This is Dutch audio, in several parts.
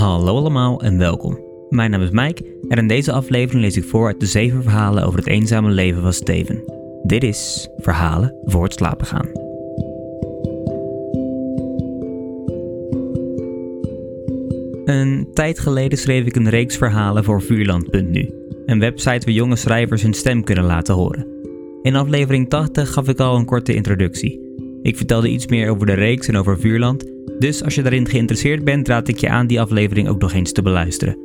Hallo allemaal en welkom. Mijn naam is Mike en in deze aflevering lees ik voor uit de zeven verhalen over het eenzame leven van Steven. Dit is Verhalen voor het slapen gaan. Een tijd geleden schreef ik een reeks verhalen voor Vuurland.nu, een website waar jonge schrijvers hun stem kunnen laten horen. In aflevering 80 gaf ik al een korte introductie. Ik vertelde iets meer over de reeks en over Vuurland, dus als je daarin geïnteresseerd bent, raad ik je aan die aflevering ook nog eens te beluisteren.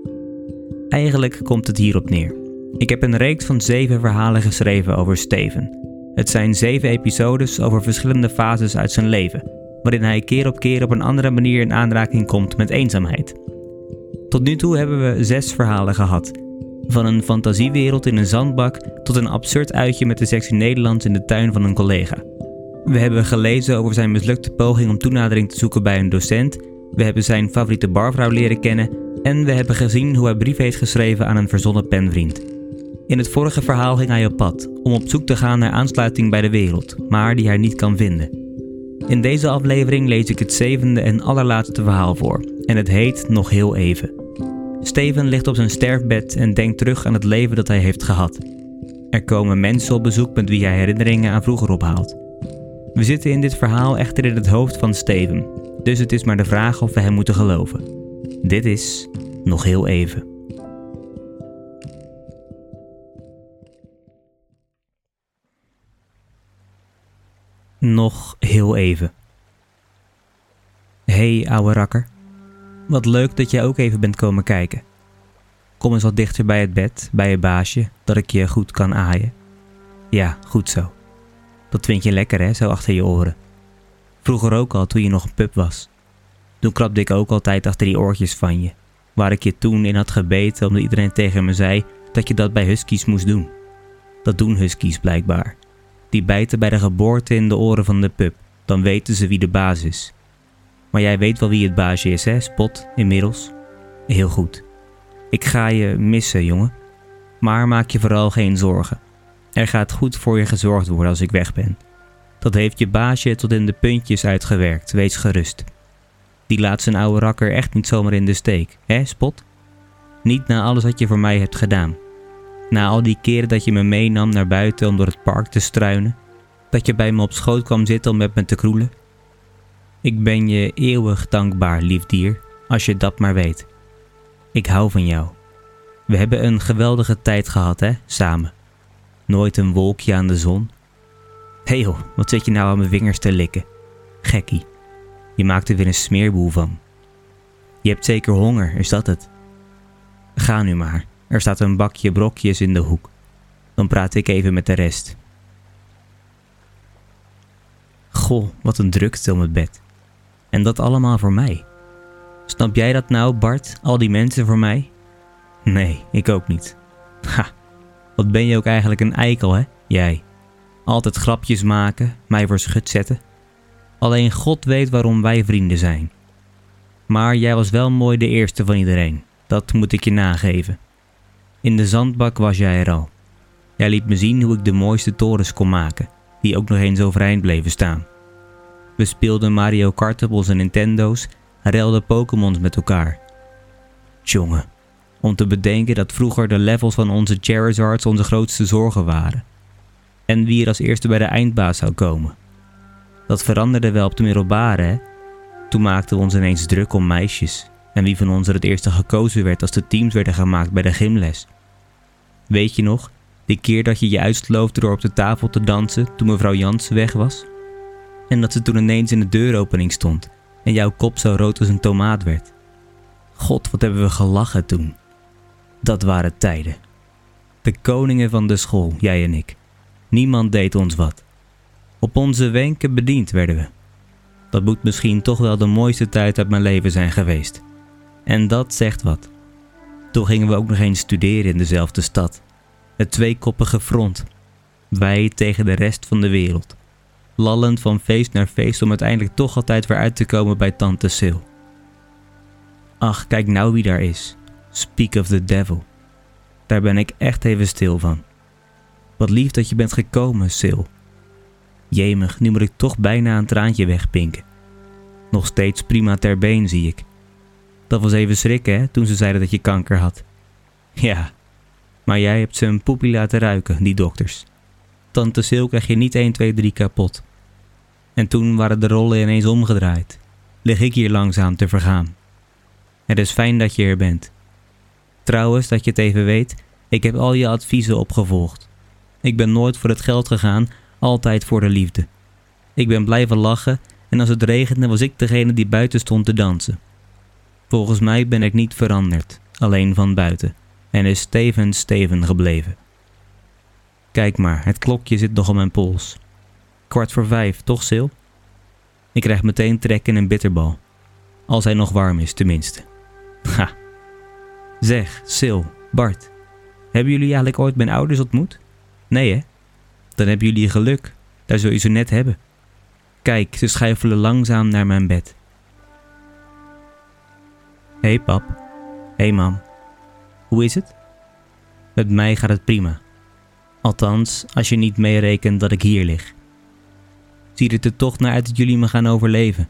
Eigenlijk komt het hierop neer. Ik heb een reeks van zeven verhalen geschreven over Steven. Het zijn zeven episodes over verschillende fases uit zijn leven, waarin hij keer op keer op een andere manier in aanraking komt met eenzaamheid. Tot nu toe hebben we zes verhalen gehad. Van een fantasiewereld in een zandbak tot een absurd uitje met de sectie Nederlands in de tuin van een collega. We hebben gelezen over zijn mislukte poging om toenadering te zoeken bij een docent. We hebben zijn favoriete barvrouw leren kennen. En we hebben gezien hoe hij brief heeft geschreven aan een verzonnen penvriend. In het vorige verhaal ging hij op pad om op zoek te gaan naar aansluiting bij de wereld, maar die hij niet kan vinden. In deze aflevering lees ik het zevende en allerlaatste verhaal voor, en het heet Nog heel even. Steven ligt op zijn sterfbed en denkt terug aan het leven dat hij heeft gehad. Er komen mensen op bezoek met wie hij herinneringen aan vroeger ophaalt. We zitten in dit verhaal echter in het hoofd van Steven, dus het is maar de vraag of we hem moeten geloven. Dit is nog heel even. Nog heel even. Hey, ouwe rakker. Wat leuk dat jij ook even bent komen kijken. Kom eens wat dichter bij het bed, bij je baasje, dat ik je goed kan aaien. Ja, goed zo. Dat vind je lekker hè, zo achter je oren. Vroeger ook al, toen je nog een pup was. Toen krabde ik ook altijd achter die oortjes van je. Waar ik je toen in had gebeten omdat iedereen tegen me zei dat je dat bij huskies moest doen. Dat doen huskies blijkbaar. Die bijten bij de geboorte in de oren van de pup. Dan weten ze wie de baas is. Maar jij weet wel wie het baasje is, hè, Spot, inmiddels? Heel goed. Ik ga je missen, jongen. Maar maak je vooral geen zorgen. Er gaat goed voor je gezorgd worden als ik weg ben. Dat heeft je baasje tot in de puntjes uitgewerkt, wees gerust. Die laat zijn oude rakker echt niet zomaar in de steek, hè, Spot? Niet na alles wat je voor mij hebt gedaan. Na al die keren dat je me meenam naar buiten om door het park te struinen, dat je bij me op schoot kwam zitten om met me te kroelen. Ik ben je eeuwig dankbaar, lief dier, als je dat maar weet. Ik hou van jou. We hebben een geweldige tijd gehad, hè, samen. Nooit een wolkje aan de zon. Hé hey joh, wat zit je nou aan mijn vingers te likken? Gekkie. Je maakt er weer een smeerboel van. Je hebt zeker honger, is dat het? Ga nu maar. Er staat een bakje brokjes in de hoek. Dan praat ik even met de rest. Goh, wat een drukte om het bed. En dat allemaal voor mij. Snap jij dat nou, Bart? Al die mensen voor mij? Nee, ik ook niet. Ha, wat ben je ook eigenlijk een eikel, hè? Jij. Altijd grapjes maken, mij voor schut zetten. Alleen God weet waarom wij vrienden zijn. Maar jij was wel mooi de eerste van iedereen. Dat moet ik je nageven. In de zandbak was jij er al. Jij liet me zien hoe ik de mooiste torens kon maken, die ook nog eens overeind bleven staan. We speelden Mario Kart op onze Nintendo's en relden Pokémons met elkaar. Tjonge, om te bedenken dat vroeger de levels van onze Charizards onze grootste zorgen waren. En wie er als eerste bij de eindbaas zou komen. Dat veranderde wel op de middelbare, hè? Toen maakten we ons ineens druk om meisjes en wie van ons er het eerste gekozen werd als de teams werden gemaakt bij de gymles. Weet je nog, die keer dat je je uitsloofde door op de tafel te dansen toen mevrouw Jansen weg was? En dat ze toen ineens in de deuropening stond en jouw kop zo rood als een tomaat werd. God, wat hebben we gelachen toen. Dat waren tijden. De koningen van de school, jij en ik. Niemand deed ons wat. Op onze wenken bediend werden we. Dat moet misschien toch wel de mooiste tijd uit mijn leven zijn geweest. En dat zegt wat. Toen gingen we ook nog eens studeren in dezelfde stad. Het tweekoppige front. Wij tegen de rest van de wereld. Lallend van feest naar feest om uiteindelijk toch altijd weer uit te komen bij Tante Sil. Ach, kijk nou wie daar is. Speak of the devil. Daar ben ik echt even stil van. Wat lief dat je bent gekomen, Sil. Jemig, nu moet ik toch bijna een traantje wegpinken. Nog steeds prima ter been, zie ik. Dat was even schrikken, hè, toen ze zeiden dat je kanker had. Ja, maar jij hebt ze een poepie laten ruiken, die dokters. Tante Sil krijg je niet 1, 2, 3 kapot. En toen waren de rollen ineens omgedraaid. Lig ik hier langzaam te vergaan. Het is fijn dat je er bent. Trouwens, dat je het even weet, ik heb al je adviezen opgevolgd. Ik ben nooit voor het geld gegaan, altijd voor de liefde. Ik ben blijven lachen en als het regende was ik degene die buiten stond te dansen. Volgens mij ben ik niet veranderd, alleen van buiten, en is Steven Steven gebleven. Kijk maar, het klokje zit nog op mijn pols. Kwart voor vijf, toch, Sil? Ik krijg meteen trek in een bitterbal. Als hij nog warm is, tenminste. Ha. Zeg, Sil, Bart, hebben jullie eigenlijk ooit mijn ouders ontmoet? Nee, hè? Dan hebben jullie geluk. Daar zul je ze net hebben. Kijk, ze schuifelen langzaam naar mijn bed. Hé hey, pap. Hé hey, mam. Hoe is het? Met mij gaat het prima. Althans, als je niet meerekent dat ik hier lig. Ziet het er toch naar uit dat jullie me gaan overleven.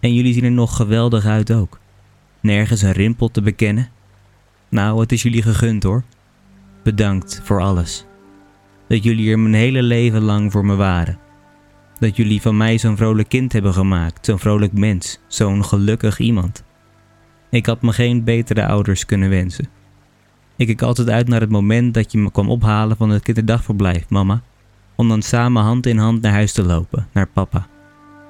En jullie zien er nog geweldig uit ook. Nergens een rimpel te bekennen. Nou, het is jullie gegund hoor. Bedankt voor alles. Dat jullie er mijn hele leven lang voor me waren. Dat jullie van mij zo'n vrolijk kind hebben gemaakt, zo'n vrolijk mens, zo'n gelukkig iemand. Ik had me geen betere ouders kunnen wensen. Ik keek altijd uit naar het moment dat je me kwam ophalen van het kinderdagverblijf, mama, om dan samen hand in hand naar huis te lopen, naar papa.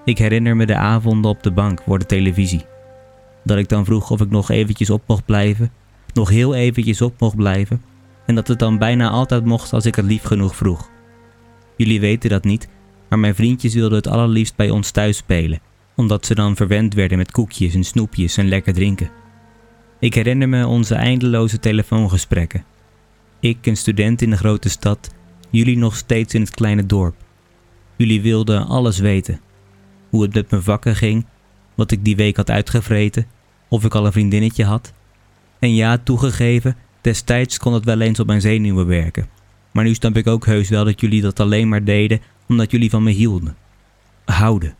Ik herinner me de avonden op de bank voor de televisie. Dat ik dan vroeg of ik nog eventjes op mocht blijven, nog heel eventjes op mocht blijven, en dat het dan bijna altijd mocht als ik het lief genoeg vroeg. Jullie weten dat niet, maar mijn vriendjes wilden het allerliefst bij ons thuis spelen, omdat ze dan verwend werden met koekjes en snoepjes en lekker drinken. Ik herinner me onze eindeloze telefoongesprekken. Ik, een student in de grote stad, jullie nog steeds in het kleine dorp. Jullie wilden alles weten. Hoe het met mijn vakken ging, wat ik die week had uitgevreten, of ik al een vriendinnetje had. En ja, toegegeven, destijds kon het wel eens op mijn zenuwen werken. Maar nu snap ik ook heus wel dat jullie dat alleen maar deden omdat jullie van me hielden. Houden.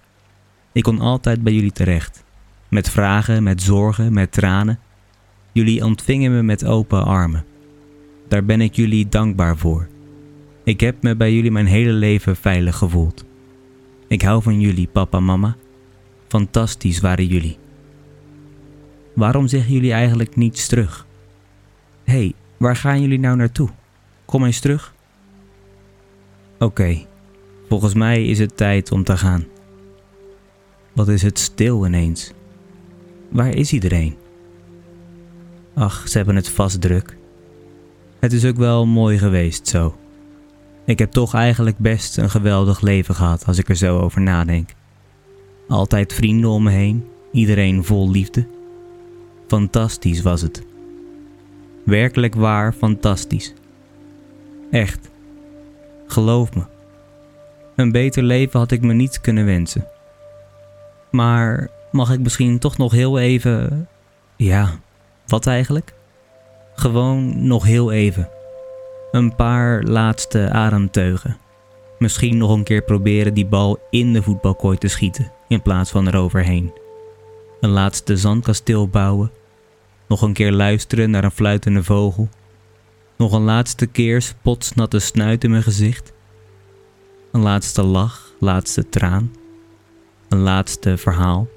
Ik kon altijd bij jullie terecht. Met vragen, met zorgen, met tranen. Jullie ontvingen me met open armen. Daar ben ik jullie dankbaar voor. Ik heb me bij jullie mijn hele leven veilig gevoeld. Ik hou van jullie, papa, mama. Fantastisch waren jullie. Waarom zeggen jullie eigenlijk niets terug? Hé, hey, waar gaan jullie nou naartoe? Kom eens terug. Oké, volgens mij is het tijd om te gaan. Wat is het stil ineens? Waar is iedereen? Ach, ze hebben het vast druk. Het is ook wel mooi geweest zo. Ik heb toch eigenlijk best een geweldig leven gehad als ik er zo over nadenk. Altijd vrienden om me heen, iedereen vol liefde. Fantastisch was het. Werkelijk waar fantastisch. Echt. Geloof me. Een beter leven had ik me niet kunnen wensen. Maar mag ik misschien toch nog heel even. Ja, wat eigenlijk? Gewoon nog heel even. Een paar laatste ademteugen. Misschien nog een keer proberen die bal in de voetbalkooi te schieten in plaats van eroverheen. Een laatste zandkasteel bouwen. Nog een keer luisteren naar een fluitende vogel. Nog een laatste keer spotsnatte snuit in mijn gezicht. Een laatste lach, laatste traan. Een laatste verhaal.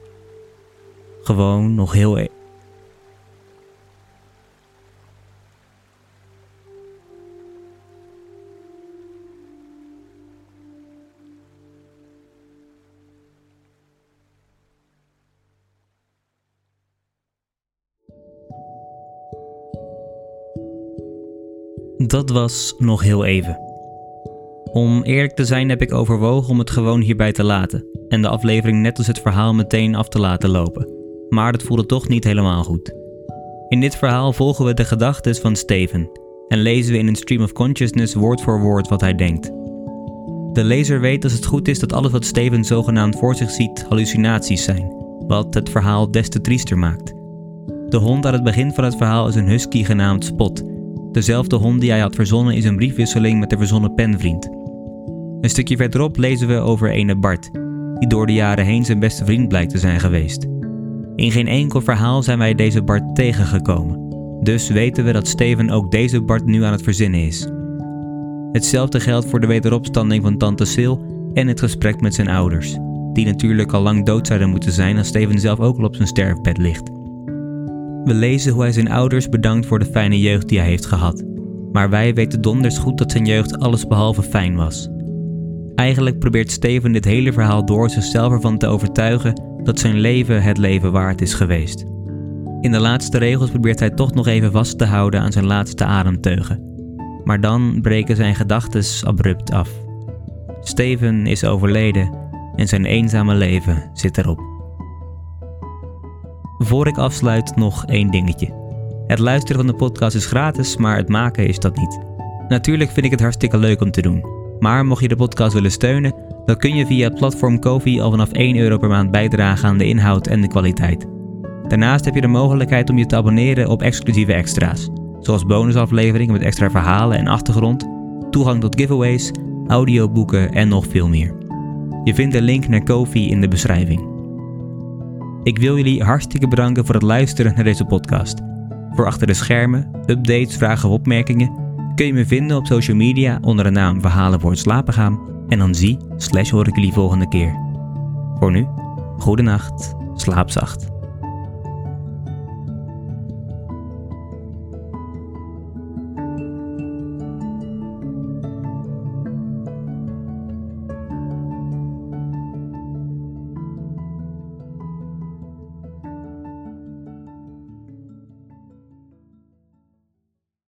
Gewoon nog heel Dat was nog heel even. Om eerlijk te zijn heb ik overwogen om het gewoon hierbij te laten en de aflevering net als het verhaal meteen af te laten lopen. Maar dat voelde toch niet helemaal goed. In dit verhaal volgen we de gedachten van Steven en lezen we in een stream of consciousness woord voor woord wat hij denkt. De lezer weet als het goed is dat alles wat Steven zogenaamd voor zich ziet hallucinaties zijn, wat het verhaal des te triester maakt. De hond aan het begin van het verhaal is een husky genaamd Spot, dezelfde hond die hij had verzonnen in zijn briefwisseling met de verzonnen penvriend. Een stukje verderop lezen we over ene Bart, die door de jaren heen zijn beste vriend blijkt te zijn geweest. In geen enkel verhaal zijn wij deze Bart tegengekomen, dus weten we dat Steven ook deze Bart nu aan het verzinnen is. Hetzelfde geldt voor de wederopstanding van tante Sil en het gesprek met zijn ouders, die natuurlijk al lang dood zouden moeten zijn als Steven zelf ook al op zijn sterfbed ligt. We lezen hoe hij zijn ouders bedankt voor de fijne jeugd die hij heeft gehad, maar wij weten donders goed dat zijn jeugd allesbehalve fijn was. Eigenlijk probeert Steven dit hele verhaal door zichzelf ervan te overtuigen dat zijn leven het leven waard is geweest. In de laatste regels probeert hij toch nog even vast te houden aan zijn laatste ademteugen. Maar dan breken zijn gedachten abrupt af. Steven is overleden en zijn eenzame leven zit erop. Voor ik afsluit nog één dingetje. Het luisteren van de podcast is gratis, maar het maken is dat niet. Natuurlijk vind ik het hartstikke leuk om te doen. Maar mocht je de podcast willen steunen, dan kun je via het platform Kofi al vanaf 1 euro per maand bijdragen aan de inhoud en de kwaliteit. Daarnaast heb je de mogelijkheid om je te abonneren op exclusieve extra's, zoals bonusafleveringen met extra verhalen en achtergrond, toegang tot giveaways, audioboeken en nog veel meer. Je vindt de link naar Kofi in de beschrijving. Ik wil jullie hartstikke bedanken voor het luisteren naar deze podcast. Voor achter de schermen, updates, vragen of opmerkingen kun je me vinden op social media onder de naam Verhalen voor het slapen gaan. En dan zie slash hoor ik jullie volgende keer. Voor nu, goede nacht, slaap zacht.